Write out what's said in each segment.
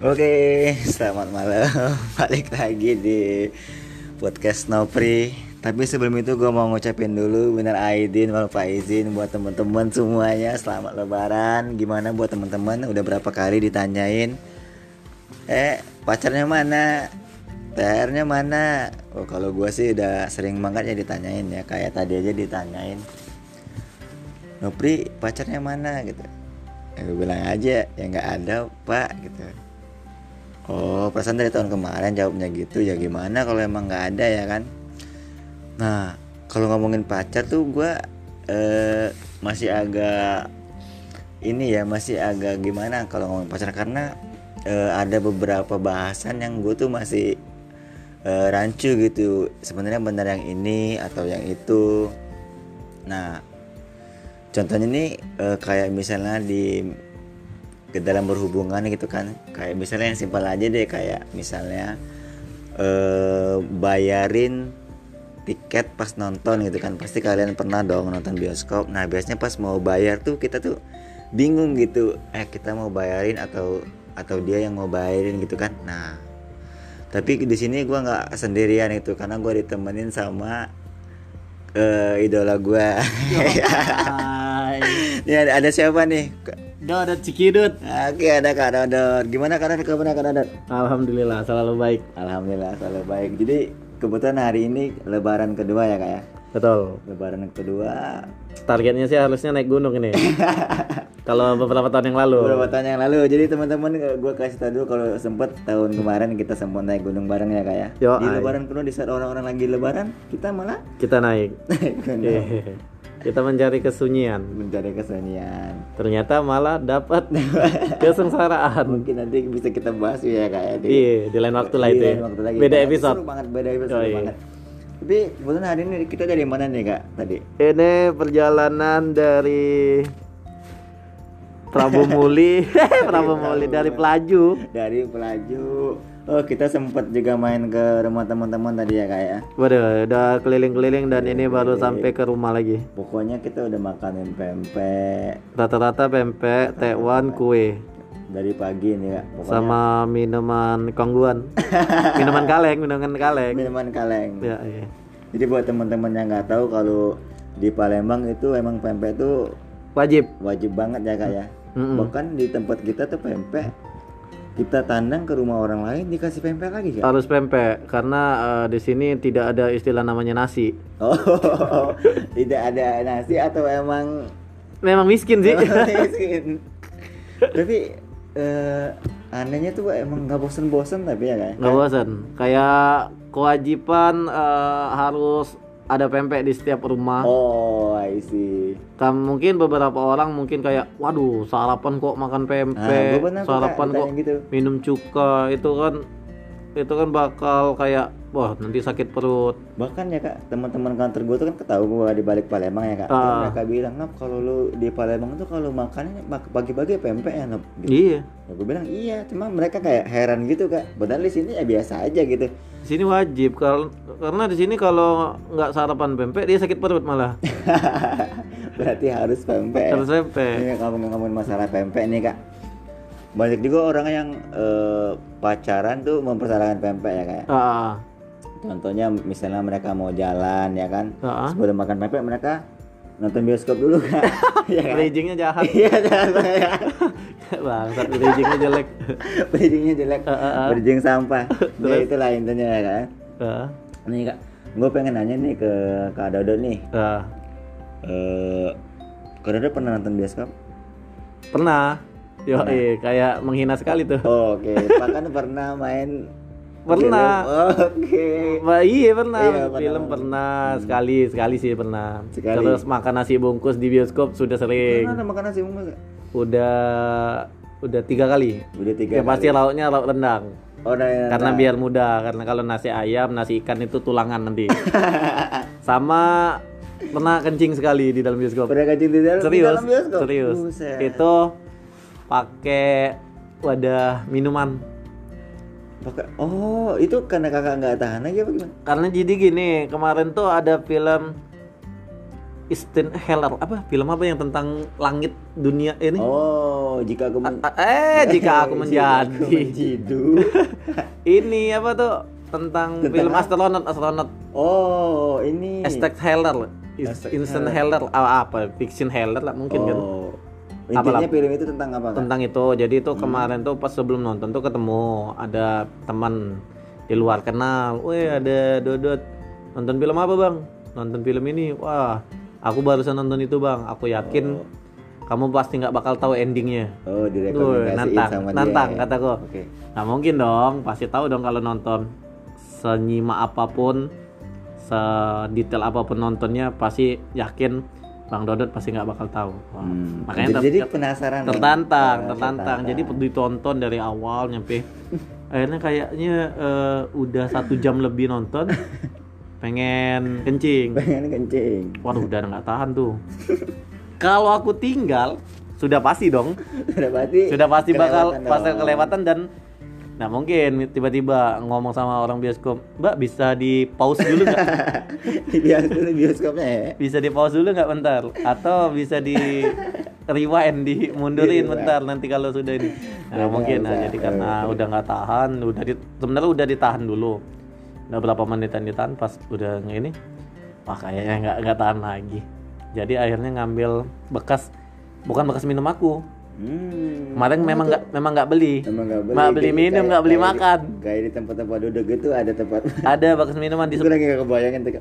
Oke, selamat malam. Balik lagi di podcast Nopri. Tapi sebelum itu gue mau ngucapin dulu benar Aidin, wal izin buat teman-teman semuanya selamat Lebaran. Gimana buat teman-teman? Udah berapa kali ditanyain? Eh, pacarnya mana? TR-nya mana? Oh, kalau gue sih udah sering banget ya ditanyain ya. Kayak tadi aja ditanyain. Nopri pacarnya mana gitu. Ya, gue bilang aja ya nggak ada pak gitu Oh, perasaan dari tahun kemarin jawabnya gitu ya gimana kalau emang nggak ada ya kan? Nah, kalau ngomongin pacar tuh gue eh, masih agak ini ya masih agak gimana kalau ngomongin pacar karena eh, ada beberapa bahasan yang gue tuh masih eh, rancu gitu. Sebenarnya benar yang ini atau yang itu. Nah, contohnya nih eh, kayak misalnya di ke dalam berhubungan gitu kan. Kayak misalnya yang simpel aja deh kayak misalnya eh, bayarin tiket pas nonton gitu kan. Pasti kalian pernah dong nonton bioskop. Nah biasanya pas mau bayar tuh kita tuh bingung gitu. Eh kita mau bayarin atau atau dia yang mau bayarin gitu kan. Nah tapi di sini gue nggak sendirian itu karena gue ditemenin sama eh, idola gue ini ada, ada siapa nih Dodot Cikidut. Oke ada Kak Dodot. Gimana Kak Dodot? Kabarnya Kak Dodot? Alhamdulillah selalu baik. Alhamdulillah selalu baik. Jadi kebetulan hari ini Lebaran kedua ya Kak ya. Betul. Lebaran kedua. Targetnya sih harusnya naik gunung ini. kalau beberapa tahun yang lalu. Beberapa tahun yang lalu. Jadi teman-teman gue kasih tahu dulu kalau sempet tahun kemarin kita sempat naik gunung bareng ya Kak ya. Yo, di ay. Lebaran kedua di saat orang-orang lagi Lebaran kita malah Kita naik. naik gunung. Kita mencari kesunyian. Mencari kesunyian. Ternyata malah dapat kesengsaraan. Mungkin nanti bisa kita bahas ya Kak ya. Di, Iya, di lain waktu lah itu. ya. waktu lagi. Beda episode. Seru banget beda episode Oh, iya. banget. Tapi kebetulan hari ini kita dari mana nih Kak tadi? Ini perjalanan dari Prabu Muli, Prabu Muli dari Pelaju. dari pelaju oh kita sempat juga main ke rumah teman-teman tadi ya kak ya? Waduh, udah keliling-keliling dan ini baru sampai ke rumah lagi. pokoknya kita udah makanin pempek. Rata-rata pempek, tekwan, kue. dari pagi nih kak pokoknya. Sama minuman kongguan minuman kaleng minuman kaleng. Minuman kaleng. Ya iya. jadi buat teman-teman yang nggak tahu kalau di Palembang itu emang pempek itu wajib. wajib banget ya kak ya? Mm-mm. bahkan di tempat kita tuh pempek kita tandang ke rumah orang lain dikasih pempek lagi kak harus pempek karena eh, di sini tidak ada istilah namanya nasi. Oh tidak ada nasi atau emang memang miskin sih. Miskin. tapi eh, anehnya tuh emang nggak bosen-bosen tapi ya kan nggak bosan kayak kewajiban eh, harus ada pempek di setiap rumah oh I see Kan mungkin beberapa orang mungkin kayak waduh sarapan kok makan Nah, pempek Kak, sarapan kok gitu. minum cuka itu kan itu kan bakal kayak wah nanti sakit perut bahkan ya kak teman-teman kantor gue tuh kan ketahui gue di balik Palembang ya kak Terus Ah. mereka bilang ngap kalau lu di Palembang tuh kalau makannya mak- pagi-pagi pempek ya ngap gitu. iya Ya, gue bilang iya cuma mereka kayak heran gitu kak padahal di sini ya biasa aja gitu Di sini wajib kal- karena di sini kalau nggak sarapan pempek dia sakit perut malah. berarti harus pempek Harus pempek. Ini ngomong-ngomongin masalah pempek nih kak banyak juga orang yang eh, pacaran tuh mempersalahkan pempek ya kak Ah, contohnya misalnya mereka mau jalan ya kan? Ah. sebelum makan pempek mereka nonton bioskop dulu kak. Ya kan? Bridgingnya jahat. iya jangan ya. Bangsat bridgingnya jelek. bridgingnya jelek. Ah. bridging sampah. Ya itulah intinya ya kan Ah, nih kak gue pengen nanya nih ke kak Dodo nih. Ah. eh kak Dodo pernah nonton bioskop? Pernah. Yo, eh, kayak menghina sekali tuh. Oh, oke bahkan pernah main Pernah. oke Wah, iya pernah. Iya, pernah. Film pernah sekali, sekali sih pernah. Sekali. Terus makan nasi bungkus di bioskop sudah sering. Pernah makan nasi bungkus? Udah udah tiga kali. udah tiga Yang pasti lauknya lauk rendang. oh nah, nah, karena nah. biar mudah karena kalau nasi ayam nasi ikan itu tulangan nanti sama pernah kencing sekali di dalam bioskop pernah kancing di dalam di serius dalam bioskop serius Buset. itu pakai wadah minuman. Pakai- oh itu karena kakak nggak tahan lagi apa gimana? Karena jadi gini kemarin tuh ada film Eastern Heller apa? Film apa yang tentang langit dunia ini? Oh, jika aku men- eh jika aku menjadi. ini apa tuh? Tentang, Tentang film apa? astronot astronot oh, ini. Aztec Heller Instant Heller. Heller. Ah, apa? Fiction Heller lah mungkin kan. Oh. Apa Intinya lah? film itu tentang apa? Kak? tentang itu jadi itu Hmm. kemarin tuh pas sebelum nonton tuh ketemu ada teman di luar kenal weh ada Dodot nonton film apa bang nonton film ini wah aku barusan nonton itu bang aku yakin Oh. kamu pasti nggak bakal tahu endingnya Oh, direkomendasiin nantang sama dia. nantang kataku Oke. Nah mungkin dong, pasti tahu dong kalau nonton senyimak apa pun, sedetail apa pun nontonnya, pasti yakin Bang Dodot pasti nggak bakal tahu. Wah, Hmm. Makanya jadi, ter- jadi penasaran. tertantang, Oh, tertantang. Jadi ditonton dari awal nyampe akhirnya kayaknya eh, udah satu jam lebih nonton, pengen kencing. pengen kencing. Waduh udah nggak tahan tuh. Kalau aku tinggal, sudah pasti dong Sudah pasti. sudah pasti bakal pasti kelewatan dan nah mungkin tiba-tiba ngomong sama orang bioskop mbak bisa di pause dulu nggak? Di bioskop di bioskopnya ya. bisa di pause dulu nggak bentar? Atau bisa di rewind di mundurin Di rewind. bentar nanti kalau sudah ini. Nah Udah mungkin. nah jadi karena udah nggak tahan udah di, sebenarnya udah ditahan dulu. Udah berapa menitan ditahan pas udah ini wah kayaknya nggak nggak tahan lagi. Jadi akhirnya ngambil bekas bukan bekas minum aku Hmm. kemarin memang nggak memang nggak beli Emang nggak beli. Nggak beli minum, nggak beli kayak di- makan. Kayak di tempat-tempat duduk gitu ada tempat. ada bekas minuman di Gue lagi gak kebayangin tuh.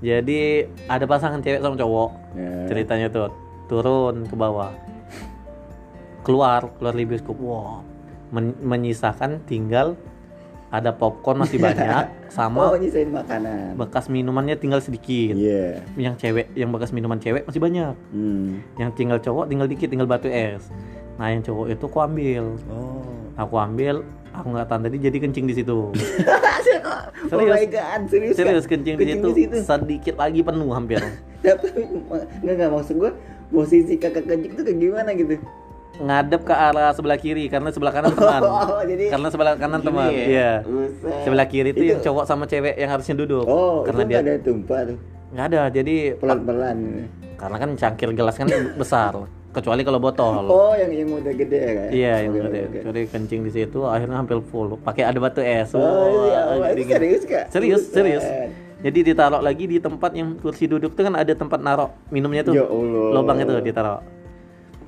Jadi ada pasangan cewek sama cowok Ya. ceritanya tuh turun ke bawah keluar keluar dari bioskop wow men- menyisakan tinggal ada popcorn masih banyak Oh, sama nyisain makanan. bekas minumannya tinggal sedikit Iya. yang cewek yang bekas minuman cewek masih banyak Hmm. yang tinggal cowok tinggal dikit tinggal batu es nah yang cowok itu aku ambil Oh. aku ambil aku nggak tahan tadi jadi kencing di situ oh my god, serius. serius Kak? kencing, di situ sedikit lagi penuh hampir Tapi enggak enggak maksud gue posisi kakak kencing tuh kayak gimana gitu. ngadep ke arah sebelah kiri karena sebelah kanan teman Oh, jadi karena sebelah kanan gini teman ya? iya sebelah kiri itu, Itu- yang cowok sama cewek yang harusnya duduk Oh, karena itu dia nggak ada tumpah tuh. nggak ada jadi Pelan-pelan. karena kan cangkir gelas kan besar kecuali kalau botol. Oh, yang yang udah gede ya kan? iya yang gede. jadi kencing di situ akhirnya hampir full. Pakai ada batu es. Oh, iya, oh, jadi itu gitu. serius kak? serius serius. Jadi ditaruh lagi di tempat yang kursi duduk tuh kan ada tempat narok. Minumnya tuh Ya Allah. lubang itu ditaruh.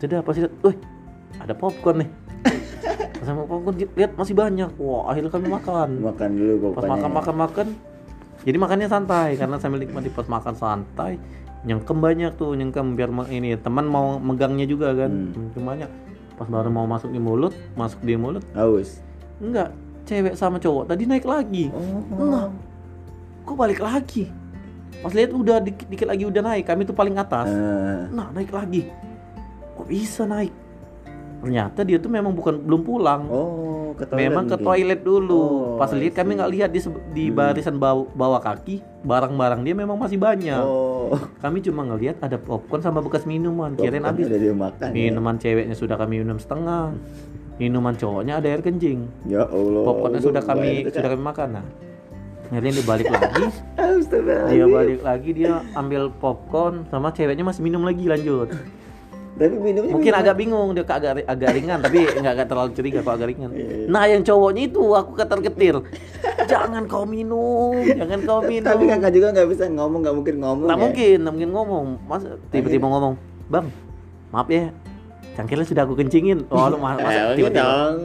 Sudah pasti wih ada popcorn nih. Sama popcorn lihat masih banyak. Wah akhirnya kami makan. Makan dulu pas pokoknya. makan makan makan jadi makannya santai. Karena sambil nikmati pas makan santai nyengkem banyak tuh nyengkem biar ini teman mau megangnya juga kan. Hmm. banyak. Pas baru mau masuk di mulut masuk di mulut. Haus. enggak cewek sama cowok tadi naik lagi. Oh. enggak. Kok balik lagi? Pas lihat udah dikit, dikit lagi udah naik kami tuh paling atas. Eh, nah naik lagi. Kok bisa naik? Ternyata dia tuh memang bukan belum pulang. Oh, ke toilet memang ke toilet dulu. Oh, pas lihat kami nggak lihat di di barisan baw- bawah kaki barang-barang dia memang masih banyak. Oh. Kami cuma ngelihat ada popcorn sama bekas minuman. Kirain habis. ya? minuman ceweknya sudah kami minum setengah. Minuman cowoknya ada air kencing. Ya Allah. popcornnya sudah kami sudah kami makan nah. Akhirnya dia balik lagi. Dia balik lagi dia ambil popcorn sama ceweknya masih minum lagi lanjut Tapi minumnya mungkin minum- agak bingung dia agak agak ringan tapi nggak agak terlalu curiga kok agak ringan. Iya. nah yang cowoknya itu aku ketar ketir. Jangan kau minum jangan kau minum. Tapi kakak juga nggak bisa ngomong, nggak mungkin ngomong. nggak ya? mungkin nggak mungkin ngomong. Mas tiba-tiba ngomong bang maaf ya cangkirnya sudah aku kencingin. Oh lu mas masa mungkin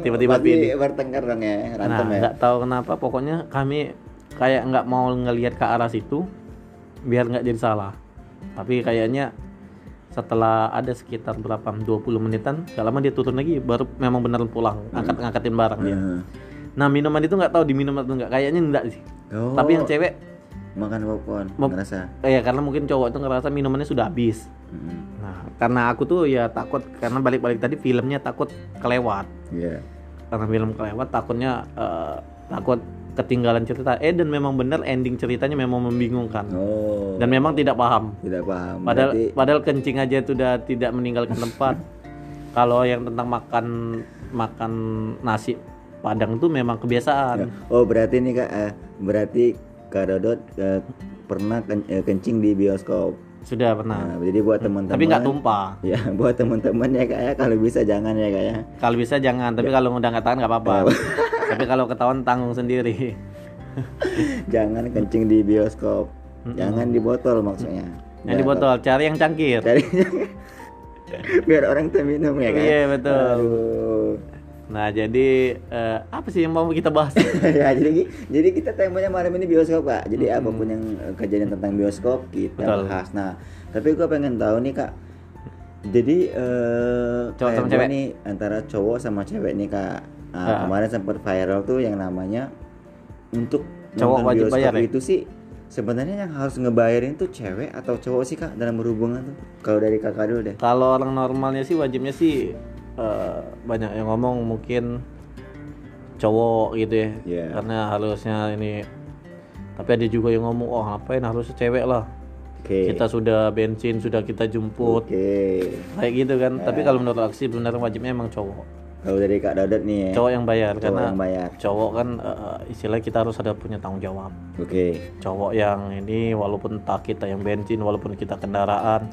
tiba-tiba tiba-tiba bertengkar dong ya, nah ya. nggak tahu kenapa pokoknya kami kayak nggak mau ngelihat ke arah situ biar nggak jadi salah. Tapi kayaknya setelah ada sekitar berapa 20 menitan gak lama dia turun lagi baru memang benar pulang angkat ngangkatin barang dia. Heeh. nah minuman itu nggak tahu diminum atau enggak kayaknya enggak sih. Oh, tapi yang cewek makan popcorn, Mau- ngerasa. eh ya karena mungkin cowok itu ngerasa minumannya sudah habis. Mm, nah karena aku tuh ya takut karena balik-balik tadi filmnya takut kelewat. Iya. karena film kelewat takutnya eh, takut ketinggalan cerita eh dan memang benar ending ceritanya memang membingungkan Oh. dan memang tidak paham tidak paham. padahal Berarti padahal kencing aja itu udah tidak meninggalkan tempat kalau yang tentang makan makan nasi padang itu memang kebiasaan Oh berarti nih kak, eh, berarti kak Dodot eh, pernah ken- eh, kencing di bioskop. Sudah pernah. Nah, jadi buat teman-teman tapi nggak tumpah. Ya buat teman-teman ya kak ya kalau bisa jangan ya kak ya. Kalau bisa jangan tapi kalau udah nggak tahan nggak apa-apa. Tapi kalau ketahuan tanggung sendiri. Jangan kencing di bioskop. Jangan di botol maksudnya. Yang di botol cari yang cangkir. Cari biar orang tuh minum ya kan Iya, betul. Aduh. Nah jadi eh, apa sih yang mau kita bahas? Ya jadi jadi kita temanya malam ini bioskop kak. Jadi apa pun yang eh, kejadian tentang bioskop kita Betul. bahas. Nah tapi gua pengen tahu nih kak. Jadi eh Cowok sama cewek? nih antara cowok sama cewek nih kak. Nah, Ah. kemarin sempat viral tuh yang namanya untuk Cowok wajib bioskop bayar ya? itu sih sebenarnya yang harus ngebayarin tuh cewek atau cowok sih kak? Dalam berhubungan tuh. Kalau dari kakak dulu deh. Kalau orang normalnya sih wajibnya sih eh, banyak yang ngomong mungkin cowok gitu ya. Iya. karena harusnya ini tapi ada juga yang ngomong oh ngapain harusnya cewek lah. Oke. Kita sudah bensin sudah kita jemput. Oke. Kayak gitu kan. Tapi kalau menurut aksi sebenarnya wajibnya emang cowok. Kalau dari kak Dadat nih ya. Cowok yang bayar cowok karena yang bayar. cowok kan eh, istilahnya kita harus ada punya tanggung jawab. Oke. Cowok yang ini walaupun tak kita yang bensin walaupun kita kendaraan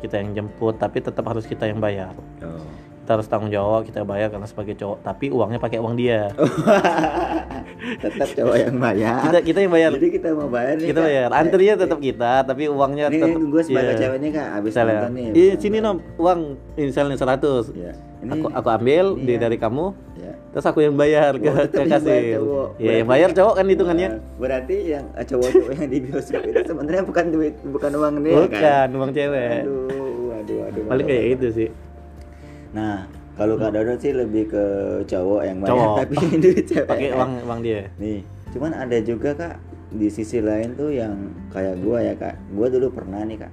kita yang jemput tapi tetap harus kita yang bayar. Oh. Kita harus tanggung jawab kita bayar karena sebagai cowok. Tapi uangnya pakai uang dia. Tetap cowok yang bayar. Kita kita yang bayar. Jadi kita mau bayar nih kita Kak. bayar. Antrinya tetap kita tapi uangnya ini, tetap gue sebagai Iya. cewek nih kak abis misalnya nonton nih iya sini nom. Uang misalnya 100 ya. ini aku aku ambil di Iya. dari kamu ya. terus aku yang bayar ke, Oh, ke yang kasir. ya yang bayar cowok kan hitungannya. Berarti yang eh, cowok-cowok yang di bioskop itu sebenarnya bukan duit bukan uang nih ya kan? bukan uang cewek. Aduh aduh aduh paling kayak gitu sih nah kalau kak Dodot sih lebih ke cowok yang bayar Cowok. tapi duit cewek pakai uang uang dia Nih, cuman ada juga kak di sisi lain tuh yang kayak gua ya kak. Gua dulu pernah nih kak.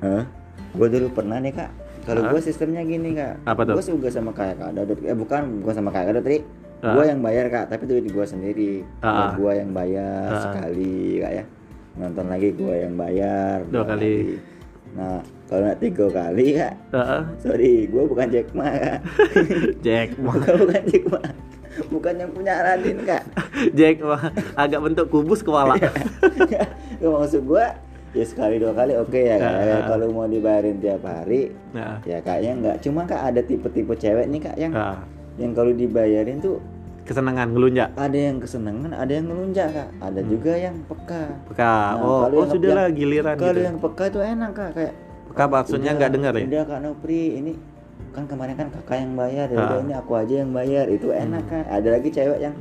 Hah? Gua dulu pernah nih kak. Kalau gua sistemnya gini kak. Apa tuh? Gua juga sama kayak kak Dodot. Eh bukan, gua sama kayak kak Dodot tadi. Ah. Gua yang bayar kak, tapi duit gua sendiri. Ah. Gua yang bayar Ah. sekali kak ya. Nonton lagi gua yang bayar. Dua kali. Nah, kalau nanti tiga kali kak. Heeh. Sorry, gua bukan Jack Ma kak. Jack Ma Gua bukan Jack Ma. Bukan yang punya Aladin kak. Jack Ma agak bentuk kubus kepala Gak maksud gua ya sekali dua kali oke ya kak. Ah, ah. Kalau mau dibayarin tiap hari nah ya kayaknya nggak. Cuma kak ada tipe-tipe cewek nih kak yang ah, yang kalau dibayarin tuh kesenangan ngelunjak ada yang kesenangan, ada yang ngelunjak kak. Ada juga yang peka. peka Nah, oh oh sudah lah giliran Kalau gitu yang peka itu enak kak kayak peka maksudnya nggak dengar ya Udah kak Nopri ini kan kemarin kan kakak yang bayar ya Ah. udah ini aku aja yang bayar itu enak kan. Ada lagi cewek yang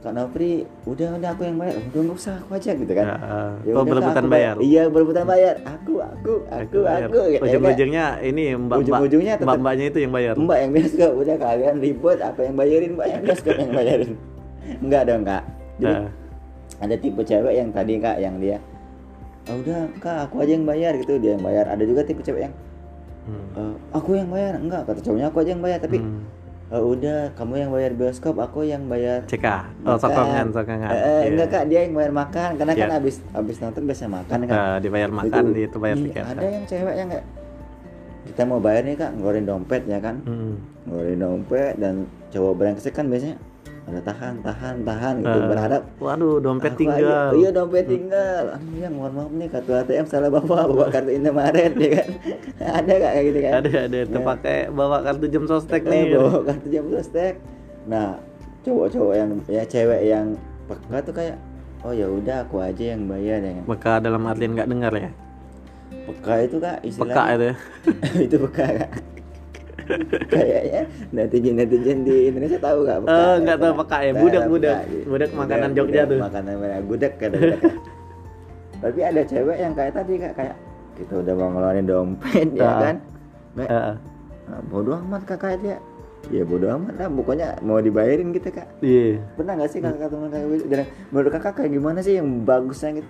Kak Nopri udah udah aku yang bayar udah nggak usah aku aja gitu kan Ya, ah. Ya oh Kak, berebutan aku bayar Iya berebutan bayar. Aku aku aku bayar. aku. gitu ya, Kak. ujung-ujungnya ini mbak Ujung-ujungnya tetap- mbak mbaknya itu yang bayar Mbak yang bioskop udah kalian ribut apa yang bayarin Mbak yang bioskop yang bayarin. Enggak dong kak. Jadi Nah, ada tipe cewek yang tadi kak yang dia "Ah, udah kak aku aja yang bayar gitu dia yang bayar. Ada juga tipe cewek yang hmm. "Eh, aku yang bayar enggak kata cowoknya aku aja yang bayar tapi Hmm. "Eh, udah kamu yang bayar bioskop aku yang bayar CK oh makan." sokongan sokongan Eh, eh, Iya. enggak kak dia yang bayar makan karena kan Iya. habis habis nonton biasa makan kan Nah, dibayar makan itu bayar Iya, tiket ada yang cewek yang kayak kita mau bayar nih kak ngeluarin dompet ya kan Hmm. ngeluarin dompet dan cowok brengsek kan biasanya ada tahan tahan tahan gitu. Eh, berharap waduh dompet "Aku tinggal. Aja." iya dompet tinggal. Aduh ya mohon maaf nih kartu ATM salah bawa bawa kartu Indomaret ya kan? Ada kak kayak gitu kan? Ada ada. Terpakai bawa kartu jam sostek Eh, nih. bawa kartu jam sostek. Nah cowok-cowok yang ya cewek yang peka tuh kayak oh ya udah aku aja yang bayar ya kan? Maka dalam artian nggak dengar ya? Peka itu kak peka istilahnya itu ya. itu peka kak kayaknya netizen netizen di Indonesia tahu gak peka Eh, nggak tahu peka ya. Budak, peka, budak. gitu. Budak makanan Budak, Jogja budak, tuh. makanan mana kata budak ya. tapi ada cewek yang kayak tadi kak kayak kita udah mau ngeluarin dompet ya Ah. kan Mbak, Heeh. nah, bodoh amat kakak dia ya bodoh amat lah pokoknya mau dibayarin gitu kak iya pernah nggak sih kakak teman kakak gitu dan menurut kakak kayak gimana sih yang bagusnya gitu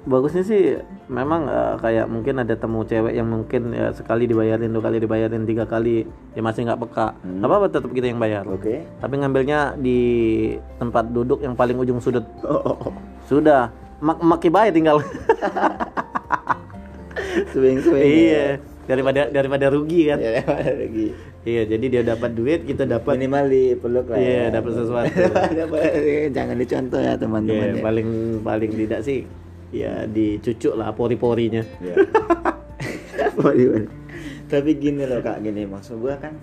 bagusnya sih memang eh, kayak mungkin ada temu cewek yang mungkin ya, sekali dibayarin dua kali dibayarin tiga kali ya masih nggak peka Hmm. apa apa tetap kita yang bayar oke tapi ngambilnya di tempat duduk yang paling ujung sudut oh, oh, oh. sudah mak maki baik tinggal swing swing iya daripada daripada rugi kan ya ada lagi iya jadi dia dapat duit kita dapat minimal dipeluk lah Iya, ya. dapat sesuatu. Jangan dicontoh ya teman-teman Iya, ya. paling paling tidak sih ya dicucuk lah pori-porinya ya. Waduh. tapi gini loh kak gini maksud gua kan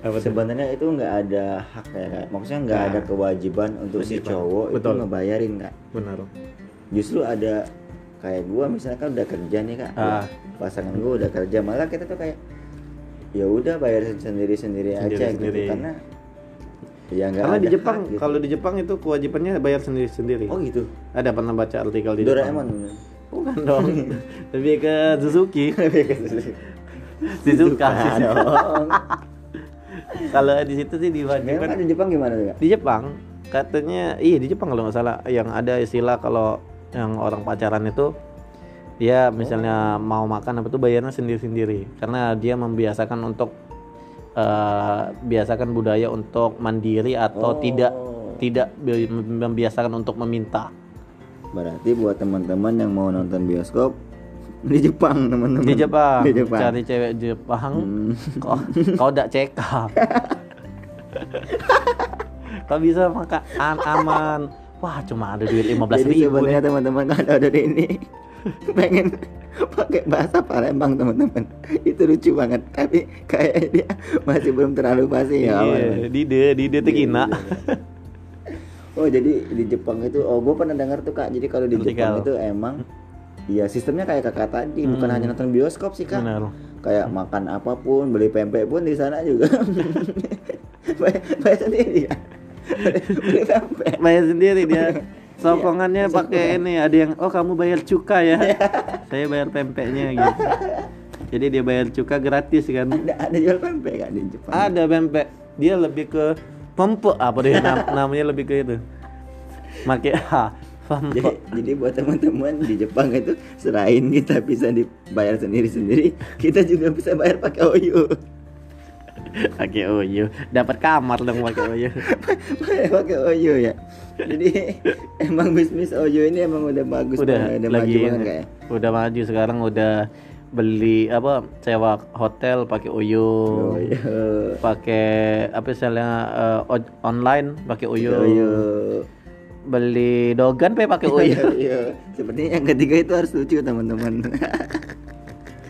apa sebenarnya itu nggak ada hak ya kak maksudnya nggak Nah. ada kewajiban untuk si cowok itu Betul. ngebayarin kak benar justru ada kayak gua misalnya kan udah kerja nih kak Ah. pasangan gua udah kerja malah kita tuh kayak ya udah bayar sendiri sendiri aja Sendiri-sendiri. gitu karena ya karena ada di Jepang hak gitu. kalau di Jepang itu kewajibannya bayar sendiri-sendiri. Oh gitu? Ada pernah baca artikel di Doraemon. Jepang bukan dong. Lebih ke Suzuki. Lebih ke situ. Shizuka. Kalau di situ sih Memang diwajibkan di Jepang gimana tuh kak di Jepang katanya iya di Jepang kalau nggak salah yang ada istilah kalau yang orang pacaran itu dia misalnya mau makan apa tuh bayarnya sendiri-sendiri. Karena dia membiasakan untuk eh, biasakan budaya untuk mandiri atau Oh. tidak tidak bi- membiasakan untuk meminta Berarti buat teman-teman yang mau nonton bioskop di Jepang teman-teman. di Jepang, Di Jepang. cari cewek Jepang Hmm. kau kau tidak CK kau bisa makan aman wah cuma ada duit 15 Jadi ribu sebenarnya teman-teman kalau ada ini pengen pakai bahasa Palembang teman-teman itu lucu banget tapi kayak dia masih belum terlalu pasti ya Iya, Dide, Dide Tekina. oh jadi di Jepang itu oh gue pernah dengar tuh kak jadi kalau di. Jepang itu emang ya sistemnya kayak kakak tadi bukan Hmm. hanya nonton bioskop sih kak Benar. kayak makan apa pun beli pempek pun di sana juga bayar sendiri ya beli pempek Bayar sendiri dia. Sokongannya pakai ini, ada yang oh kamu bayar cuka ya. Saya bayar pempeknya gitu. Jadi dia bayar cuka gratis kan. ada ada jual pempek kak di Jepang Ada pempek. Dia lebih ke pempek apa dia nam- namanya lebih ke itu. Make H. jadi, Pempek. jadi buat teman-teman di Jepang itu selain kita bisa dibayar sendiri-sendiri kita juga bisa bayar pakai OYO Pakai oyo. Dapat kamar dong pakai oyo. pakai OYO ya jadi emang bisnis OYO ini emang udah bagus Udah udah lagi maju banget kayak udah maju sekarang udah beli apa sewa hotel pakai oyo. OYO pakai apa misalnya oj- online pakai. OYO Beli dogan pe pakai. Iya, iya. Sepertinya yang ketiga itu harus lucu teman-teman.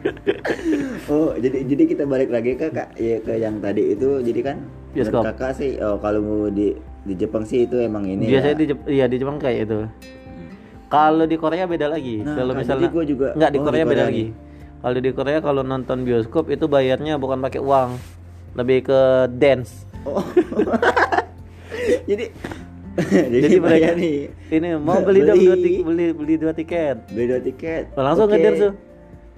oh, jadi jadi kita balik lagi ke kak, ya ke yang tadi itu. Jadi kan Bioskop. kakak sih, oh kalau mau di di Jepang sih itu emang ini. Biasanya ya. di Jep- iya di Jepang kayak itu. Kalau di Korea beda lagi. Nah, kalau misalnya jadi gua juga- nggak di oh, di Korea beda Korea lagi. Kalau di Korea kalau nonton bioskop itu bayarnya bukan pakai uang, lebih ke dance. Oh. jadi Jadi mereka bayar nih ini mau beli dong Beli. dua tik- beli beli dua tiket. beli dua tiket. Langsung Oke. ngedance tuh.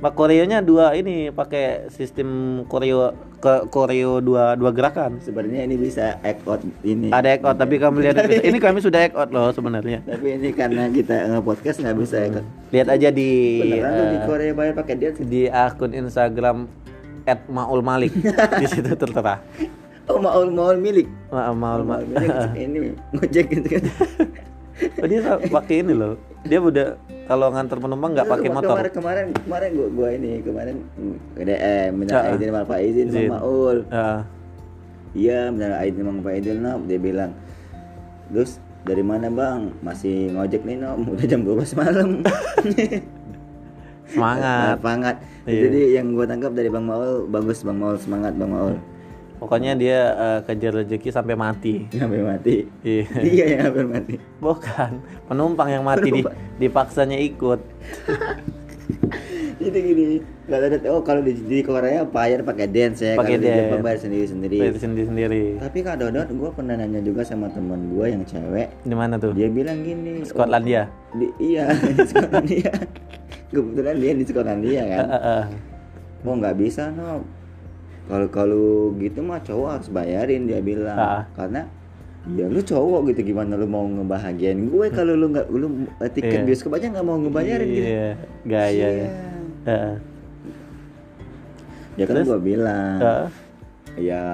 Pak Koreonya dua ini pakai sistem koreo ke koreo dua dua gerakan. Sebenarnya ini bisa act out ini. Ada act out tapi kami lihat ini kami sudah act out loh sebenarnya. Tapi ini karena kita nge-podcast nggak bisa act out. Lihat aja di Beneran di eh, Korea bayar pakai dia di akun Instagram @maulmalik. di situ tertera. Oh, maul maul milik. Ma Maul Ma- Maul milik ini ngojek gitu kan. Oh, dia pakai ini loh. Dia udah kalau nganter penumpang nggak pakai motor. Kemarin kemarin kemarin gua gua ini kemarin mm, DM minta Ah, izin sama Pak izin sama Maul. Ya. Iya, minta izin sama Pak izin Nom. Dia bilang, "Terus dari mana bang? Masih ngojek nih Nom, udah jam 12 malam." Semangat. Semangat. Iya. Jadi yang gua tangkap dari Bang Maul bagus Bang Maul semangat Bang Maul. Pokoknya dia eh, kejar rezeki sampai mati. Sampai mati. Iya. Dia yang hampir mati. Bukan, penumpang yang mati di, dipaksanya ikut. Jadi gini, kalau ada oh kalau di, di Korea bayar pakai dance ya, Pakai kalau di Jepang dance. bayar sendiri-sendiri. Bayar sendiri-sendiri. Tapi Kak Dodot, gue pernah nanya juga sama teman gue yang cewek. Di mana tuh? Dia bilang gini. Skotlandia. oh, di, iya di Skotlandia. Kebetulan dia di Skotlandia kan. Eh, eh, eh. Oh nggak bisa no. Kalau kalau gitu mah cowok harus bayarin dia bilang. Ah. Karena ya lu cowok gitu gimana lu mau ngebahagiain gue kalau lu nggak lu eh, tiket Iya. bioskop aja nggak mau ngebayarin gitu. Iya, gaya ya. Iya. Ya kan gue bilang. Heeh. ya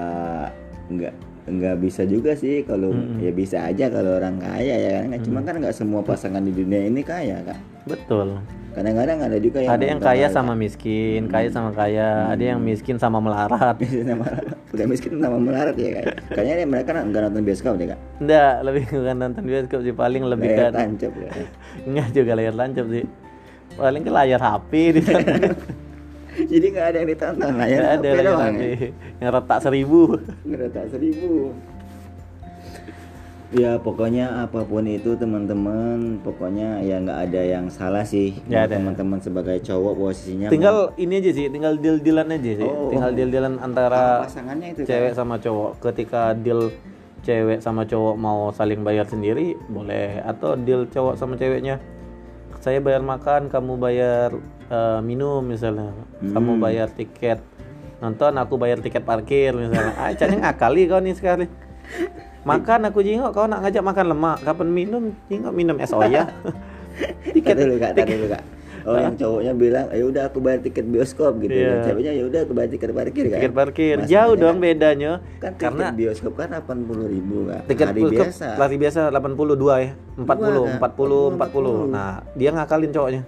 nggak nggak bisa juga sih kalau Mm-mm. ya bisa aja kalau orang kaya ya kan Nggak- cuma kan nggak semua pasangan di dunia ini kaya kak Betul. Kadang-kadang ada juga yang Ada yang kaya sama miskin, kaya sama kaya, ada yang miskin sama melarat. Miskin sama udah miskin sama melarat ya kak. Kayaknya mereka nggak nonton bioskop deh kak. Enggak, lebih bukan nonton bioskop sih. Paling lebih Layar ke tancap ya. Enggak juga layar tancap sih. paling ke layar HP di jadi nggak ada yang ditonton lah ya Nggak ada layar doang HP ya. yang retak seribu. Ngeretak seribu ya pokoknya apa pun itu teman-teman pokoknya ya nggak ada yang salah sih Mau ada. teman-teman sebagai cowok posisinya tinggal ini aja sih tinggal deal dealan aja sih Oh. tinggal deal dealan mau- antara pasangannya itu kan? cewek sama cowok ketika deal cewek sama cowok mau saling bayar sendiri boleh atau deal cowok sama ceweknya saya bayar makan kamu bayar eh, minum misalnya kamu Hmm. bayar tiket nonton aku bayar tiket parkir misalnya ah caranya ngakali kau nih sekali makan aku jingok kau nak ngajak makan lemak. Kapan minum jingok minum es oya. Tiket. Dulu kak tar dulu kak oh yang cowoknya bilang ya udah aku bayar tiket bioskop gitu Iya. Dan ceweknya ya udah aku bayar tiket parkir kan? Tiket parkir. Jauh kan- dong bedanya. Kan tiket karena bioskop kan 80 ribu kak. Tiket hari bioskop biasa. lari biasa 82 ya. 40 Dua, Kak. 40 40 nah dia ngakalin cowoknya.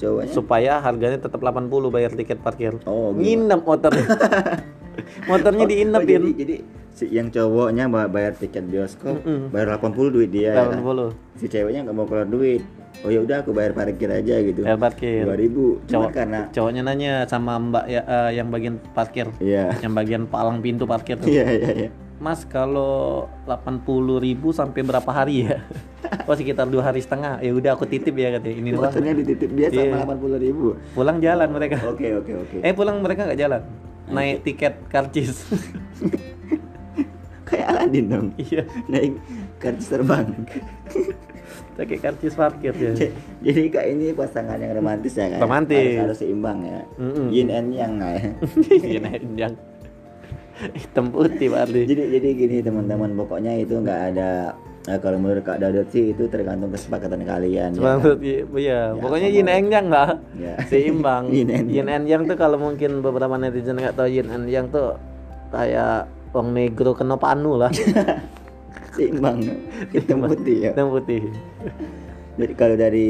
Cowoknya? Supaya harganya tetap 80 bayar tiket parkir. Oh gitu. nginep motornya. Motornya Oh, diinepin. jadi, jadi si yang cowoknya ba- bayar tiket bioskop Mm-mm. bayar 80 duit dia ya kan? 80 si ceweknya nggak mau keluar duit oh ya udah aku bayar parkir aja gitu bayar parkir dua ribu cuma Cowok- karena cowoknya nanya sama mbak ya eh, yang bagian parkir iya yang bagian palang pintu parkir tuh iya iya iya Mas kalau 80.000 ribu sampai berapa hari ya? Oh sekitar dua hari setengah. Ya udah aku titip ya katanya. Ini motornya dititip dia Iya. sama 80 ribu Pulang jalan mereka. oke oke oke Eh pulang mereka nggak jalan. Naik tiket karcis. kayak Aladin dong iya. naik kartu terbang Pakai karcis parkir ya. Jadi kak ini pasangan yang romantis ya kan Romantis. harus, harus seimbang ya Mm-mm. yin and yang nggak ya Iya naik yang hitam putih Pak Ardi. jadi jadi gini teman-teman pokoknya itu nggak ada eh, kalau menurut kak Dodot sih itu tergantung kesepakatan kalian ya kan? Maksud iya. Ya, pokoknya yin and yang lah. Ya. Seimbang. Yin and yin and yang tuh kalau mungkin beberapa netizen nggak tahu yin and yang tuh kayak wong negro kena panu lah. seimbang hitam putih ya Hitam putih. jadi kalau dari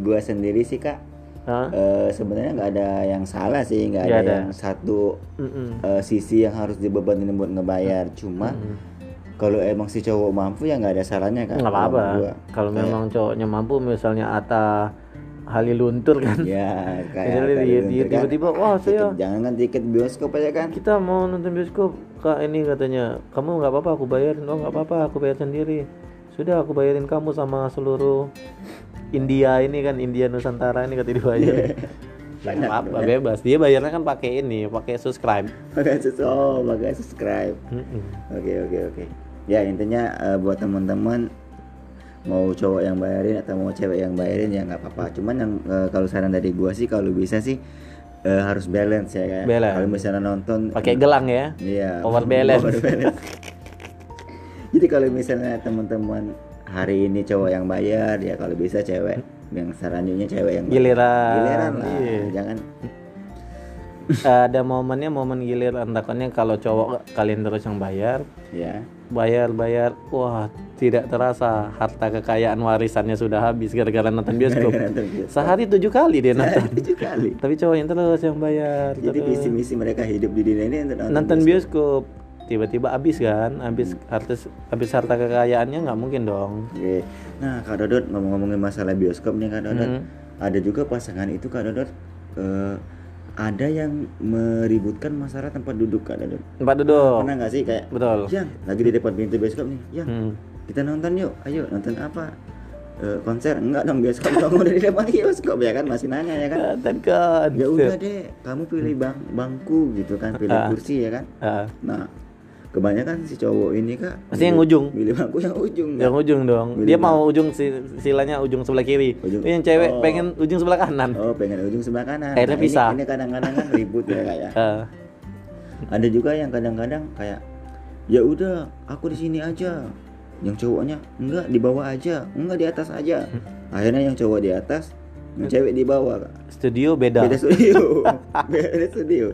gua sendiri sih kak eh, sebenarnya nggak ada yang salah sih nggak ada, ada. yang satu Mm-mm. eh, sisi yang harus dibebanin buat ngebayar cuma kalau emang si cowok mampu ya nggak ada salahnya kan nggak apa-apa kalau memang cowoknya mampu misalnya Atta Halilintar kan. Ya kayak Jadi gitu kan. tiba-tiba, "Wah, Tiket- saya- jangan kan tiket bioskop aja kan. Kita mau nonton bioskop kak ini katanya. Kamu nggak apa-apa aku bayarin. Oh nggak apa-apa aku bayar sendiri. Sudah aku bayarin kamu sama seluruh India ini kan India Nusantara ini kata dia. Bayar Banyak apa ya. bebas. Dia bayarnya kan pakai ini pakai subscribe. Pakai sus oh pakai subscribe. Oke oke oke. Ya intinya eh, buat teman-teman mau cowok yang bayarin atau mau cewek yang bayarin ya nggak apa-apa cuman yang eh, kalau saran dari gua sih kalau bisa sih eh, harus balance ya kan Balance. kalau misalnya nonton pakai gelang ya Iya. Power balance. power balance. Jadi kalau misalnya teman-teman hari ini cowok yang bayar, ya kalau bisa cewek yang selanjutnya cewek yang bayar. Giliran. Giliran lah. Iya. Jangan ada momennya momen giliran takutnya kalau cowok kalian terus yang bayar ya. Bayar bayar wah tidak terasa harta kekayaan warisannya sudah habis gara-gara nonton bioskop nonton sehari tujuh kali dia nonton Tujuh kali. tapi cowok yang terus yang bayar Jadi terus. visi misi mereka hidup di dunia ini untuk nonton bioskop tiba-tiba habis kan habis harta habis harta kekayaannya nggak mungkin dong Oke. Nah, Kak Dodot ngomong-ngomongin masalah bioskop nih Kak Dodot. Hmm. Ada juga pasangan itu Kak Dodot eh, ada yang meributkan masalah tempat duduk Kak Dodot. tempat duduk Pernah nggak sih kayak betul Yang lagi di depan pintu bioskop nih, yang Hmm. kita nonton yuk, ayo nonton apa? Eh, konser enggak dong bioskop kamu udah di depan bioskop ya kan masih nanya ya kan? Kelihatan kan Ya udah deh, kamu pilih bang bangku gitu kan, pilih Ah. kursi ya kan? Ah, Nah, kebanyakan si cowok ini kak Pasti yang ujung. pilih bangku yang ujung yang Kak. ujung dong Milih dia mau ujung si- silanya ujung sebelah kiri Ujung- yang cewek Oh. pengen ujung sebelah kanan Oh pengen ujung sebelah kanan. Akhirnya Nah, ini- pisah. Ini, kadang-kadang kan ribut ya kayak. Ah, Ada juga yang kadang-kadang kayak ya udah aku di sini aja. Yang cowoknya enggak di bawah aja, enggak di atas aja. Akhirnya yang cowok di atas, yang cewek di bawah. Kak. studio beda, Beda studio. Beda studio.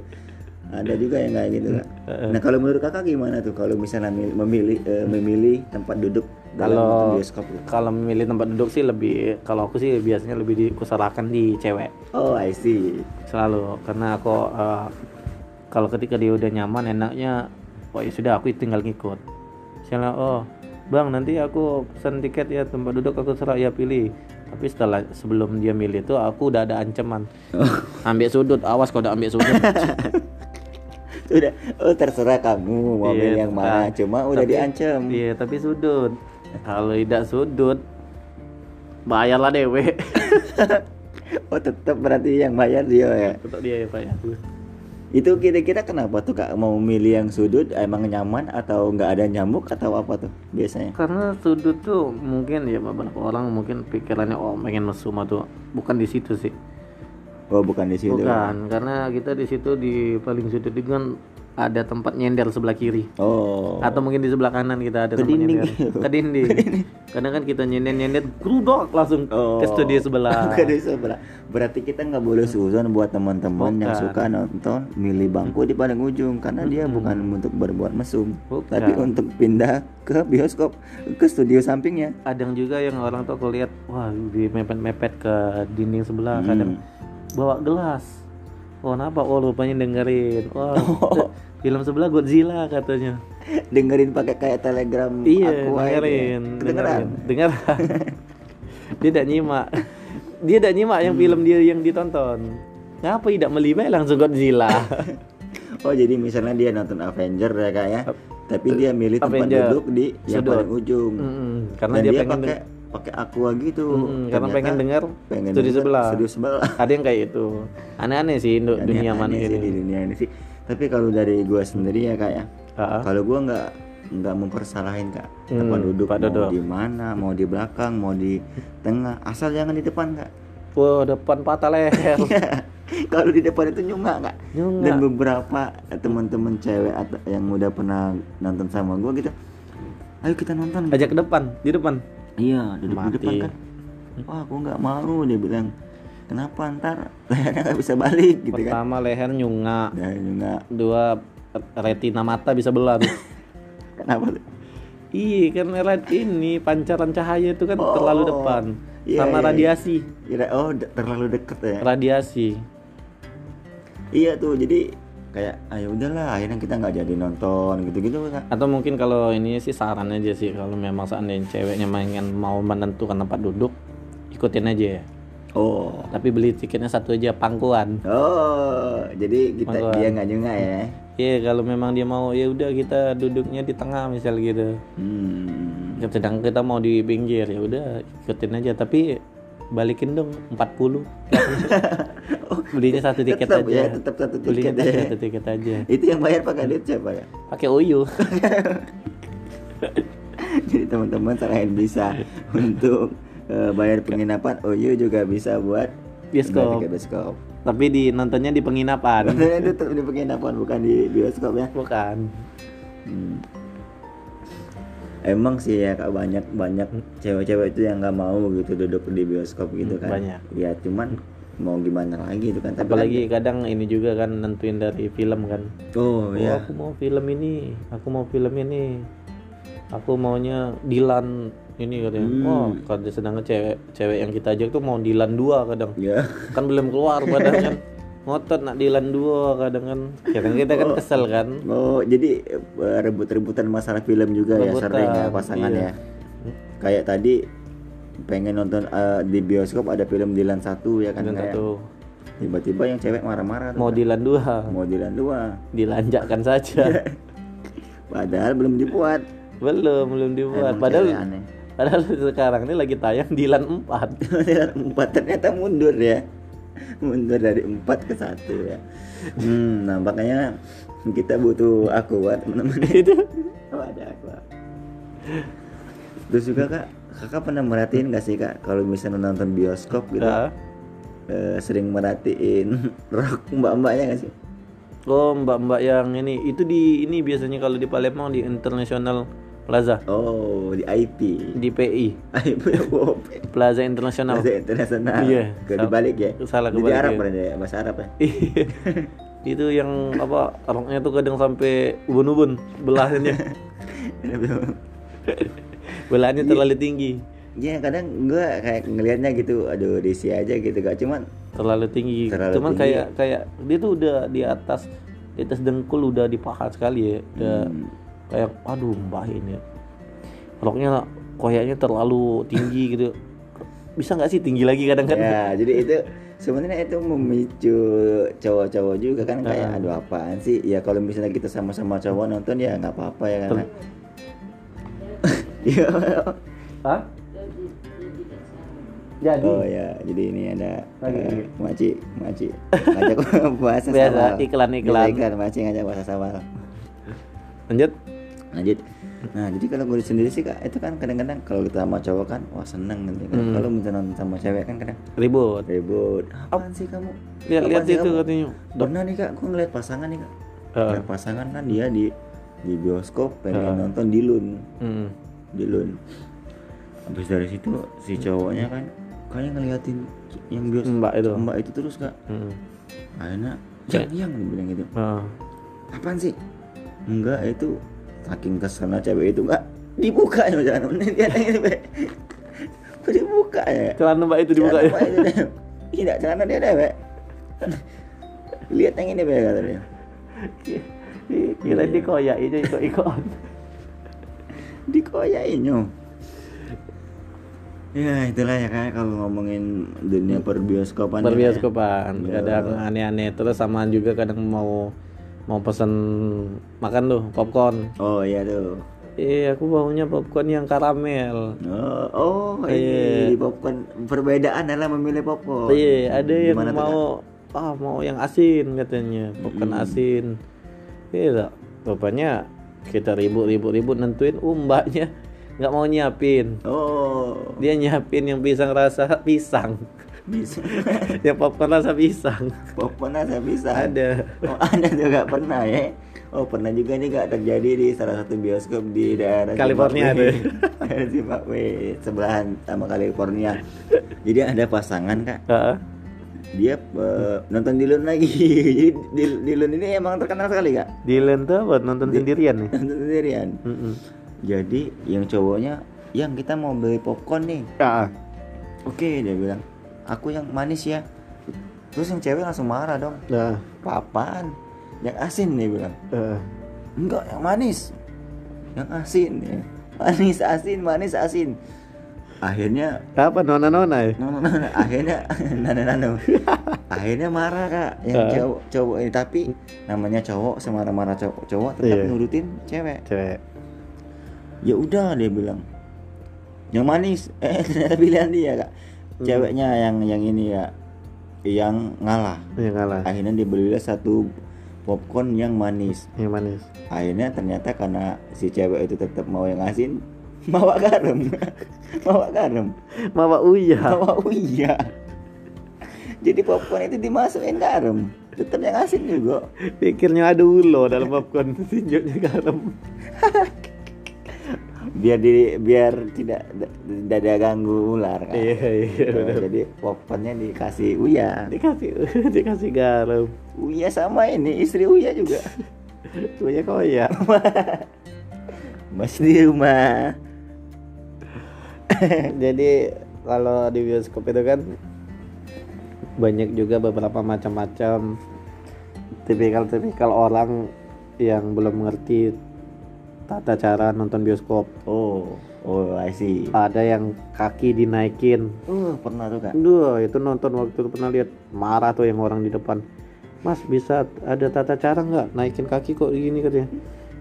Ada juga yang kayak gitu kak. Nah kalau menurut kakak gimana tuh kalau misalnya mil- memilih eh, memilih tempat duduk dalam Kalau- bioskop? tuh? kalau memilih tempat duduk sih lebih kalau aku sih biasanya lebih dikusarakan di cewek Oh I see. selalu karena aku eh, kalau ketika dia udah nyaman enaknya oh ya sudah aku tinggal ngikut misalnya oh bang nanti aku pesan tiket ya tempat duduk aku serah ya pilih tapi setelah sebelum dia milih itu aku udah ada ancaman ambil sudut awas kalau udah ambil sudut Udah, oh terserah kamu mau milih Iya, yang mana, cuma udah Tapi- diancam. iya tapi sudut kalau tidak sudut bayarlah dewe Oh tetap berarti yang bayar dia ya. untuk dia ya pak ya Itu kira-kira kenapa tuh kak mau milih yang sudut emang nyaman atau nggak ada nyamuk atau apa tuh biasanya? karena sudut tuh mungkin ya beberapa orang mungkin pikirannya oh pengen mesum atau bukan di situ sih Oh bukan di situ. bukan karena kita di situ di paling sudut itu kan ada tempat nyender sebelah kiri Oh. atau mungkin di sebelah kanan kita ada Ke tempat dinding. nyender. ke dinding karena kan kita nyender nyender grudok langsung Oh. ke studio sebelah Ke di sebelah. Berarti kita nggak boleh suzon buat teman-teman yang suka nonton milih bangku di paling ujung karena dia bukan untuk berbuat mesum, Bukan. tapi untuk pindah ke bioskop ke studio sampingnya. kadang juga yang orang tuh aku lihat wah di mepet mepet ke dinding sebelah Hmm. kadang bawa gelas. Oh kenapa? Oh rupanya dengerin. Oh. film sebelah Godzilla katanya. Dengerin pakai kayak telegram iya aku dengerin Kedengeran. dengeran. Dia tidak nyimak. Dia tidak nyimak yang film dia yang ditonton. Ngapa tidak melibet langsung Godzilla? Oh jadi misalnya dia nonton Avenger ya kak ya, tapi dia milih tempat Avenger. duduk di yang Sudut. paling ujung. Mm-mm, karena Dan dia, dia, pengen pakai pakai aqua gitu. Mm-mm, karena pengen dengar pengen studi sebelah. Studio sebelah. ada yang kayak itu aneh-aneh sih untuk Aneh- dunia mana sih di ini dunia ini sih. Tapi kalau dari gua sendiri ya kak ya, ah. kalau gua nggak nggak mempersalahin kak Hmm, tempat duduk mau duduk. di mana mau di belakang mau di tengah asal jangan di depan kak Wah, depan patah leher. kalau di depan itu nyunga kak Nyunga. dan beberapa teman-teman cewek atau yang udah pernah nonton sama gua gitu ayo kita nonton Ajak ke depan, di depan. Iya duduk di Mati. depan kan wah aku nggak mau dia bilang kenapa ntar lehernya nggak bisa balik gitu kan Pertama leher nyunga, dan nyunga dua retina mata bisa belah tuh. kenapa tuh? Iya, kan red ini pancaran cahaya itu kan Oh, terlalu depan. iya, Sama iya. radiasi, Kira oh terlalu deket ya radiasi. iya tuh jadi kayak ayo udahlah akhirnya kita nggak jadi nonton gitu-gitu Atau mungkin kalau ini sih saran aja sih kalau memang seandainya ceweknya pengen mau menentukan tempat duduk, ikutin aja ya. oh Tapi beli tiketnya satu aja pangkuan. oh jadi kita Mangkuan. dia nggak nyunga ya Iya, kalau memang dia mau ya udah kita duduknya di tengah misal gitu. hmm. sedang kita mau di pinggir ya udah ikutin aja tapi balikin dong 40 belinya satu tiket tetap aja. ya tetap satu belinya tiket aja ya. satu tiket aja. Itu yang bayar pakai duit siapa ya? Pakai uyu jadi teman-teman selain bisa untuk eh, bayar penginapan OYU juga bisa buat Bioskop. tiket bioskop. Tapi di nontonnya di penginapan. Sebenarnya itu tetap di penginapan bukan di bioskop ya? Bukan. Hmm. Emang sih ya kak banyak banyak cewek-cewek itu yang nggak mau gitu duduk di bioskop gitu Hmm, kan. banyak. Ya cuman mau gimana lagi itu kan. Tapi apalagi kadang ini juga kan nentuin dari film kan oh oh, ya. aku mau film ini aku mau film ini aku maunya Dilan ini katanya Hmm. oh kalau sedangkan cewek cewek yang kita ajak tuh mau Dilan dua kadang Ya. kan belum keluar padahal kan ngotot nak Dilan dua kadang kan kadang kita kan kesel kan Oh jadi eh, rebut-rebutan masalah film juga ya Rebutan, sering ya pasangan iya. ya. Kayak tadi pengen nonton eh, di bioskop ada film Dilan satu ya kan kayak satu. tiba-tiba yang cewek marah-marah mau Kak. Dilan dua. Mau Dilan dua. Dilanjakkan saja. Padahal belum dibuat. Belum belum dibuat. Emang padahal aneh. padahal sekarang ini lagi tayang Dilan 4 Dilan empat ternyata mundur ya. Mundur dari empat ke satu ya. Hmm, nah makanya kita butuh akuat teman-teman. Itu. Oh, ada aqua. terus juga kak kakak pernah merhatiin gak sih kak kalau misalnya nonton bioskop gitu? Nah. eh, sering merhatiin rok mbak-mbaknya gak sih? Oh mbak-mbak yang ini itu di ini biasanya kalau di Palembang di International Plaza. Oh di IP di PI IP wow, Plaza Internasional. Bahasa internasional. Iya, ke salah- dibalik ya? Salah kebalik Arab ya. berarti ya? Bahasa Arab ya? Iya. itu yang apa roknya tuh kadang sampai ubun-ubun belahnya belahnya terlalu tinggi. Iya kadang gua kayak ngelihatnya gitu, aduh risi aja gitu gak cuman terlalu tinggi. Terlalu cuman tinggi. kayak kayak dia tuh udah di atas di atas dengkul udah di paha sekali ya. Udah Hmm. kayak aduh mbah ini. Roknya koyaknya terlalu tinggi gitu. Bisa nggak sih tinggi lagi kadang-kadang ya jadi itu sebenarnya itu memicu cowok-cowok juga kan kayak aduh apaan sih? Ya kalau misalnya kita sama-sama cowok nonton ya nggak apa-apa ya kan Iya. Hah? jadi oh ya jadi ini ada Lagi. eh, maci maci ngajak puasa Biasa, sawal. iklan-iklan. Biasa iklan maci ngajak puasa sawal lanjut lanjut nah jadi kalau gue sendiri sih kak itu kan kadang-kadang kalau kita sama cowok kan wah seneng nanti kan Hmm. kalau misalnya nonton sama cewek kan kadang ribut ribut apaan sih kamu lihat-lihat itu kamu? katanya pernah nih kak gue ngeliat pasangan nih kak Heeh. Ngeliat pasangan kan dia di di bioskop pengen Heeh. nonton dilun Hmm. Dilun habis dari situ si cowoknya kan kayak ngeliatin yang bios Mbak itu. mbak itu terus kak. Hmm. akhirnya yang yang dibilang gitu. Ah. apaan sih? Enggak itu saking keselnya cewek itu enggak dibuka ya jangan. Kok dibuka ya? Celana mbak itu dibuka ya? Tidak celana dia deh Be. lihat yang ini be katanya kira dikoyak itu ikut ikut dikoyainnya ya itulah ya kan kalau ngomongin dunia perbioskopan ya. berbioskopan Ya. kadang aneh-aneh. Terus samaan juga kadang mau mau pesen makan tuh popcorn. Oh iya tuh. Eh aku maunya popcorn yang karamel. Oh, oh Iya. ini popcorn perbedaan adalah memilih popcorn. Iya ada yang Gimana mau ah mau yang asin katanya. Popcorn Mm-mm. asin. Iya rupanya kita ribut-ribut-ribut nentuin uh mbaknya nggak mau nyiapin. Oh. Dia nyiapin yang pisang rasa pisang. Bisa. Yang popcorn rasa pisang. Popcorn ada bisa ada. Oh ada juga pernah ya? Oh pernah juga nih gak terjadi di salah satu bioskop di daerah California daerah Zimbabwe sebelahan sama California. Jadi ada pasangan kak. Heeh. Dia eh, nonton Dilun lagi. Jadi Dilun ini emang terkenal sekali kak. Dylan tuh buat nonton sendirian nih? nonton sendirian. Mm-mm. jadi yang cowoknya yang kita mau beli popcorn nih. Ah, oke dia bilang aku yang manis ya. Terus yang cewek langsung marah dong. Nah, apaan? Yang asin dia bilang. Eh. enggak yang manis. Yang asin. Ya. manis asin manis asin akhirnya apa nona nona ya? no, no, no, no. akhirnya nano nano akhirnya marah kak yang Ah. cowok cowok ini tapi namanya cowok semarah-marah cowok cowok tetap Iya. nurutin cewek Cewek. ya udah dia bilang yang manis eh ternyata pilihan dia kak Hmm. ceweknya yang yang ini ya yang ngalah Yang kalah. akhirnya dia belilah satu popcorn yang manis Yang manis. akhirnya ternyata karena si cewek itu tetap mau yang asin bawa garam bawa garam Mama Uya. bawa uya jadi popcorn itu dimasukin garam tetap yang asin juga Pikirnya ada ulo dalam popcorn tinjaunya garam. biar di biar tidak tidak ada ganggu ular kan Iya iya Nah, benar. jadi popcornnya dikasih uya Dikasih dikasih garam. uya sama ini istri uya juga Uya koyak. masih di rumah Jadi kalau di bioskop itu kan banyak juga beberapa macam-macam tipikal-tipikal orang yang belum mengerti tata cara nonton bioskop. oh oh I see Ada yang kaki dinaikin. uh pernah tuh kak Duh, itu nonton waktu itu pernah lihat marah tuh yang orang di depan. Mas bisa ada tata cara nggak naikin kaki kok gini katanya?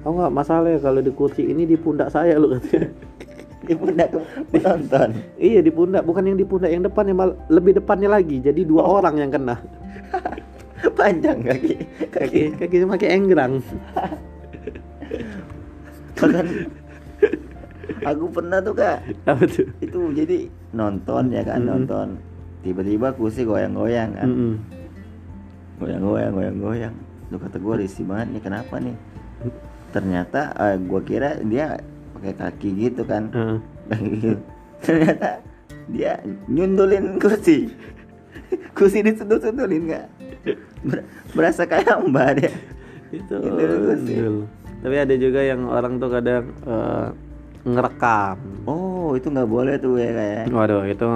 Oh nggak masalah ya kalau di kursi ini di pundak saya lu katanya. di pundak penonton iya di pundak, bukan yang di pundak yang depan yang mal- lebih depannya lagi. Jadi dua orang yang kena. panjang kaki kaki Kaki pakai enggrang. bahkan aku pernah tuh kak Apa tuh? itu jadi nonton ya kan Mm-mm. nonton tiba-tiba kursi goyang-goyang kan Mm-mm. goyang-goyang goyang-goyang lu kata gue risih banget nih kenapa nih ternyata eh, gua kira dia pakai kaki gitu kan. Gitu. ternyata dia nyundulin kursi. Kursi disundul-sundulin kak Ber- berasa kayak mbak deh itu kursi. Tapi ada juga yang orang tuh kadang eh, ngerekam. oh itu nggak boleh tuh ya kayak. Waduh, itu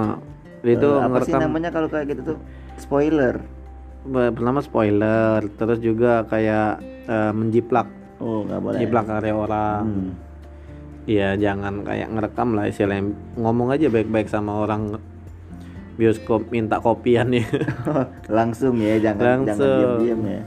itu Eh, apa sih ngerekam. namanya kalau kayak gitu tuh? Spoiler. Pertama spoiler. Terus juga kayak eh, menjiplak. Oh nggak boleh. Jiplak area orang. Hmm. Iya jangan kayak ngerekam lah istilahnya. Ngomong aja baik-baik sama orang. Bioskop minta kopian ya. Langsung ya jangan jangan Langsung. diam-diam ya.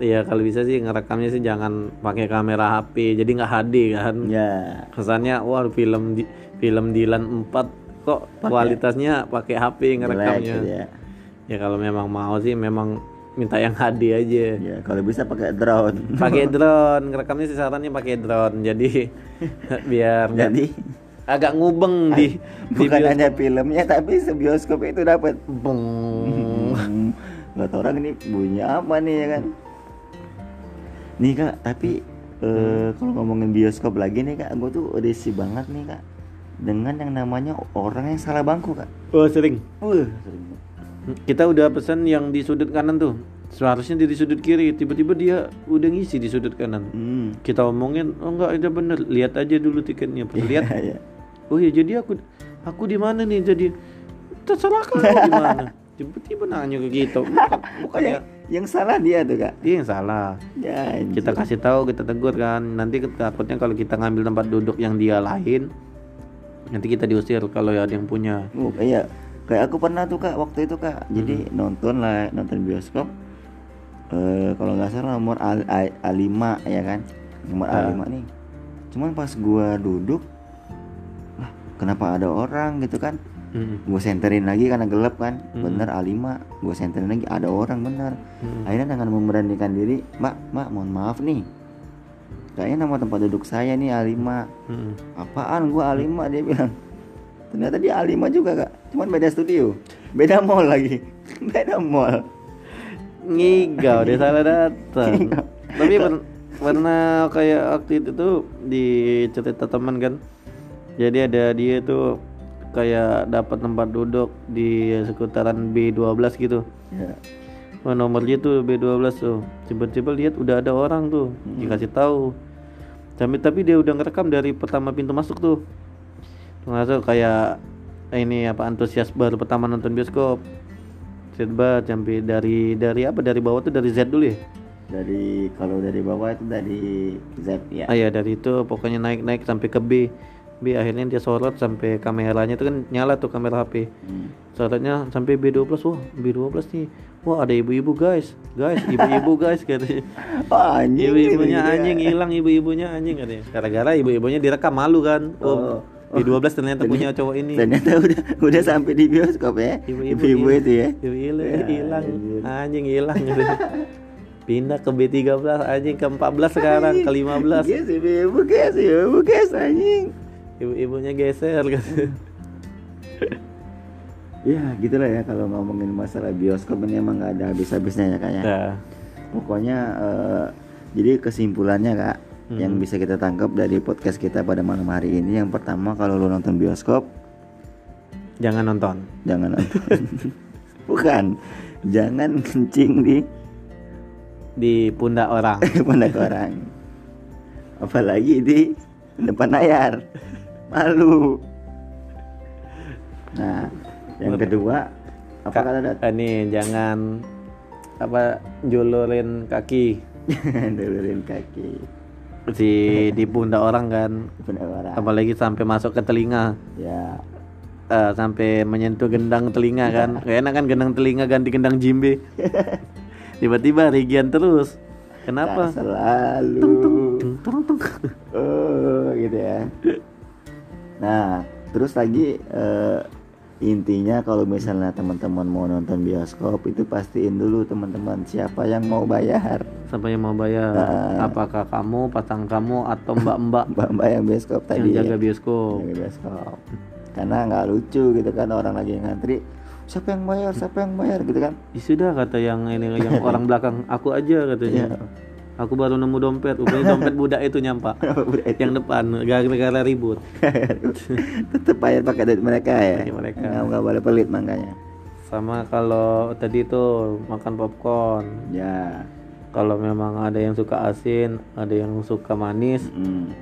Ya kalau bisa sih ngerekamnya sih jangan pakai kamera HP jadi nggak HD kan. Ya kesannya wah film di film Dilan 4 kok kualitasnya pakai HP ngerekamnya. Gitu ya. Ya kalau memang mau sih memang minta yang HD aja. Ya kalau bisa pakai drone. Pakai drone ngerekamnya sih sarannya pakai drone. Jadi biar jadi agak ngubeng di di bukan bioskop. hanya filmnya tapi sebioskop itu dapat. Beng. Hmm, nggak tahu orang ini bunyi apa nih ya kan? Nih kak tapi eh, kalau ngomongin bioskop lagi nih kak gue tuh risih banget nih kak dengan yang namanya orang yang salah bangku kak. Oh sering? Wah, sering. Kita udah pesan yang di sudut kanan tuh. Seharusnya di sudut kiri. Tiba-tiba dia udah ngisi di sudut kanan. Hmm. kita omongin oh enggak ada bener. Lihat aja dulu tiketnya. Pas lihat? ya, ya. oh ya jadi aku aku di mana nih? Jadi terserah kamu di mana. Tiba-tiba nanya ke kita. Bukan bukan ya. yang, yang salah dia tuh kak. Dia yang salah. Ya kita kasih tahu kita tegur kan. Nanti takutnya kalau kita ngambil tempat duduk yang dia lain nanti kita diusir kalau ada yang punya. Oh, iya kayak aku pernah tuh kak waktu itu kak. Jadi nonton lah nonton bioskop. Eh kalau nggak salah nomor A, A, A5 ya kan? Nomor Ah. A5 nih. Cuman pas gua duduk lah kenapa ada orang? gitu kan. Mm, gue senterin lagi karena gelap kan. Hmm. bener A5 gue senterin lagi ada orang bener. Mm. akhirnya dengan memberanikan diri mbak mbak mohon maaf nih. Kayaknya nama tempat duduk saya nih A5 Mm. apaan gua A5 dia bilang ternyata dia A5 juga kak. Cuman beda studio. Beda mall lagi. Beda mall. Ngigau dia salah datang. Tapi per- pernah kayak waktu itu tuh di cerita teman kan? Jadi ada dia tuh kayak dapat tempat duduk di sekitaran B12 gitu. Ya. Oh, nomornya tuh B12 tuh. Tiba-tiba lihat udah ada orang tuh dikasih tahu. Tapi tapi dia udah ngerekam dari pertama pintu masuk tuh masuk kayak ini apa antusias baru pertama nonton bioskop. Banget sampai dari dari apa? Dari bawah tuh dari Z dulu ya? Dari kalau dari bawah itu dari Z ya. Ah ya dari itu pokoknya naik naik sampai ke B. B akhirnya dia sorot sampai kameranya tuh kan nyala tuh kamera HP Hmm. sorotnya sampai B12 wah B12 nih. Wah ada ibu-ibu guys. Guys ibu-ibu guys katanya. Oh, anjing ibu-ibunya anjing hilang ibu-ibunya anjing katanya. Gara-gara ibu-ibunya direkam malu kan? Oh, Oh. B12 ternyata punya cowok ini. ternyata udah udah sampai di bioskop ya. Ibu-ibu ibu-ibu itu ya. Ibu Ya, hilang. anjir. anjing hilang. Pindah ke B13 anjing ke 14 sekarang ke 15 Guys, ibu-ibu guys ibu guys anjing. Ibu-ibunya geser katanya. ya gitulah ya kalau ngomongin masalah bioskop ini emang nggak ada habis-habisnya ya kak ya. Nah, pokoknya eh, jadi kesimpulannya kak yang Hmm. bisa kita tangkap dari podcast kita pada malam hari ini. Yang pertama kalau lo nonton bioskop jangan nonton. jangan nonton. Bukan. Jangan kencing di di pundak orang. Pundak orang. Apalagi di depan layar. Malu. Nah yang kedua apa kata dat? ini jangan apa julurin kaki. Dulurin kaki di di pundak orang kan. Pundak orang. Apalagi sampai masuk ke telinga. Ya. Eh, sampai menyentuh gendang telinga kan. Kayak enak kan gendang telinga ganti gendang jimbe. Tiba-tiba Regian terus. Kenapa? Tak selalu. Tung, tung, tung. oh gitu ya. Nah terus lagi eh, intinya kalau misalnya teman-teman mau nonton bioskop itu pastiin dulu teman-teman siapa yang mau bayar. Siapa yang mau bayar? Nah. apakah kamu pasang kamu atau mbak-mbak? Mbak-mbak yang bioskop yang tadi jaga ya. bioskop. Jaga bioskop. Karena nggak lucu gitu kan orang lagi ngantri siapa yang bayar? Siapa yang bayar? gitu kan. Ya sudah kata yang ini yang orang belakang aku aja katanya. Iya. Aku baru nemu dompet rupanya dompet budak itu nyampak. Udah itu. yang depan gara-gara ribut. Tetep bayar pakai duit mereka ya? Pakai mereka. nggak nggak boleh pelit makanya sama kalau tadi tuh makan popcorn. Ya. Kalau memang ada yang suka asin ada yang suka manis mm,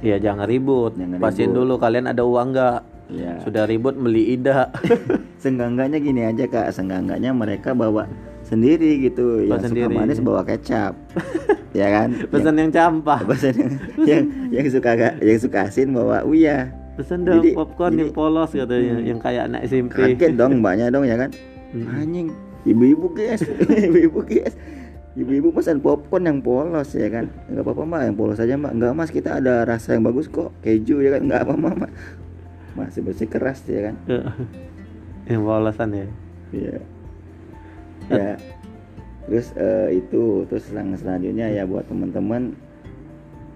ya jangan ribut. Jangan pastiin ribut. dulu kalian ada uang nggak? Ya. Sudah ribut beli ida. Senggangganya gini aja kak. Senggangganya mereka bawa sendiri gitu Bawa yang sendiri. suka manis bawa kecap ya kan? Pesan yang campah. yang, pesan. yang, yang yang suka yang suka asin bawa uya. Pesan dong Jadi- popcorn yang jadi- polos katanya Hmm. yang kayak anak SMP kaget dong mbaknya dong ya kan? Hmm. anjing ibu-ibu guys ibu-ibu guys ibu-ibu pesan popcorn yang polos ya kan? Nggak apa-apa mbak yang polos aja mbak. Nggak mas kita ada rasa yang bagus kok. Keju ya kan? Nggak apa-apa mbak. Masih bersih keras ya kan? Yang polosan ya? Iya. Ya. Terus eh, itu terus selang selanjutnya ya buat teman-teman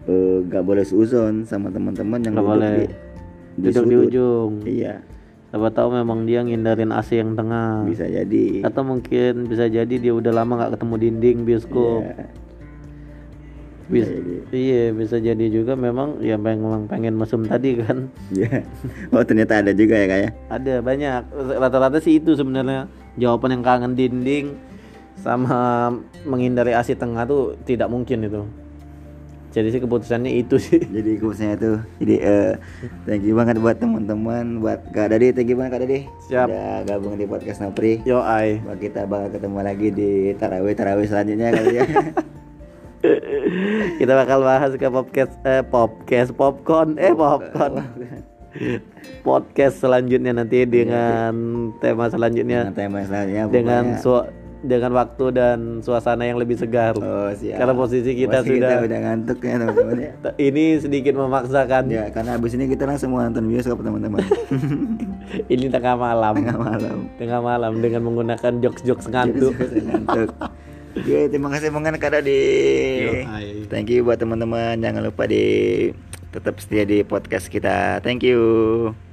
eh, gak boleh suzon sama teman-teman yang duduk boleh. di, di duduk di ujung Iya, siapa tahu memang dia ngindarin AC yang tengah bisa jadi. atau mungkin bisa jadi dia udah lama nggak ketemu dinding bioskop Iya, bisa jadi. iya bisa jadi juga memang ya memang pengen mesum tadi kan Iya. Oh, ternyata ada juga ya kayak. ada banyak rata-rata sih itu sebenarnya jawaban yang kangen dinding sama menghindari AC tengah tuh tidak mungkin itu jadi sih keputusannya itu sih Jadi kursnya itu. Jadi eh thank you banget buat teman-teman, buat Kak Dadi, thank you banget Kak Dadi. Siap. Udah gabung di podcast Napri. yo ai Wah, kita bakal ketemu lagi di tarawih tarawih selanjutnya kali ya. kita bakal bahas ke podcast eh podcast popcorn eh popcorn podcast selanjutnya nanti dengan tema selanjutnya Dengan tema selanjutnya dengan su- dengan waktu dan suasana yang lebih segar Oh siap. Karena posisi kita Posisi sudah- udah ngantuk ya teman-teman ya. Ini sedikit memaksakan Ya karena abis ini kita langsung mau nonton bioskop teman-teman. ini tengah malam Tengah malam. tengah malam dengan menggunakan jokes-jokes ngantuk ngantuk. Oke, terima kasih banget Kak Dadi. Yoi. Thank you buat teman-teman. Jangan lupa di tetap setia di podcast kita. Thank you.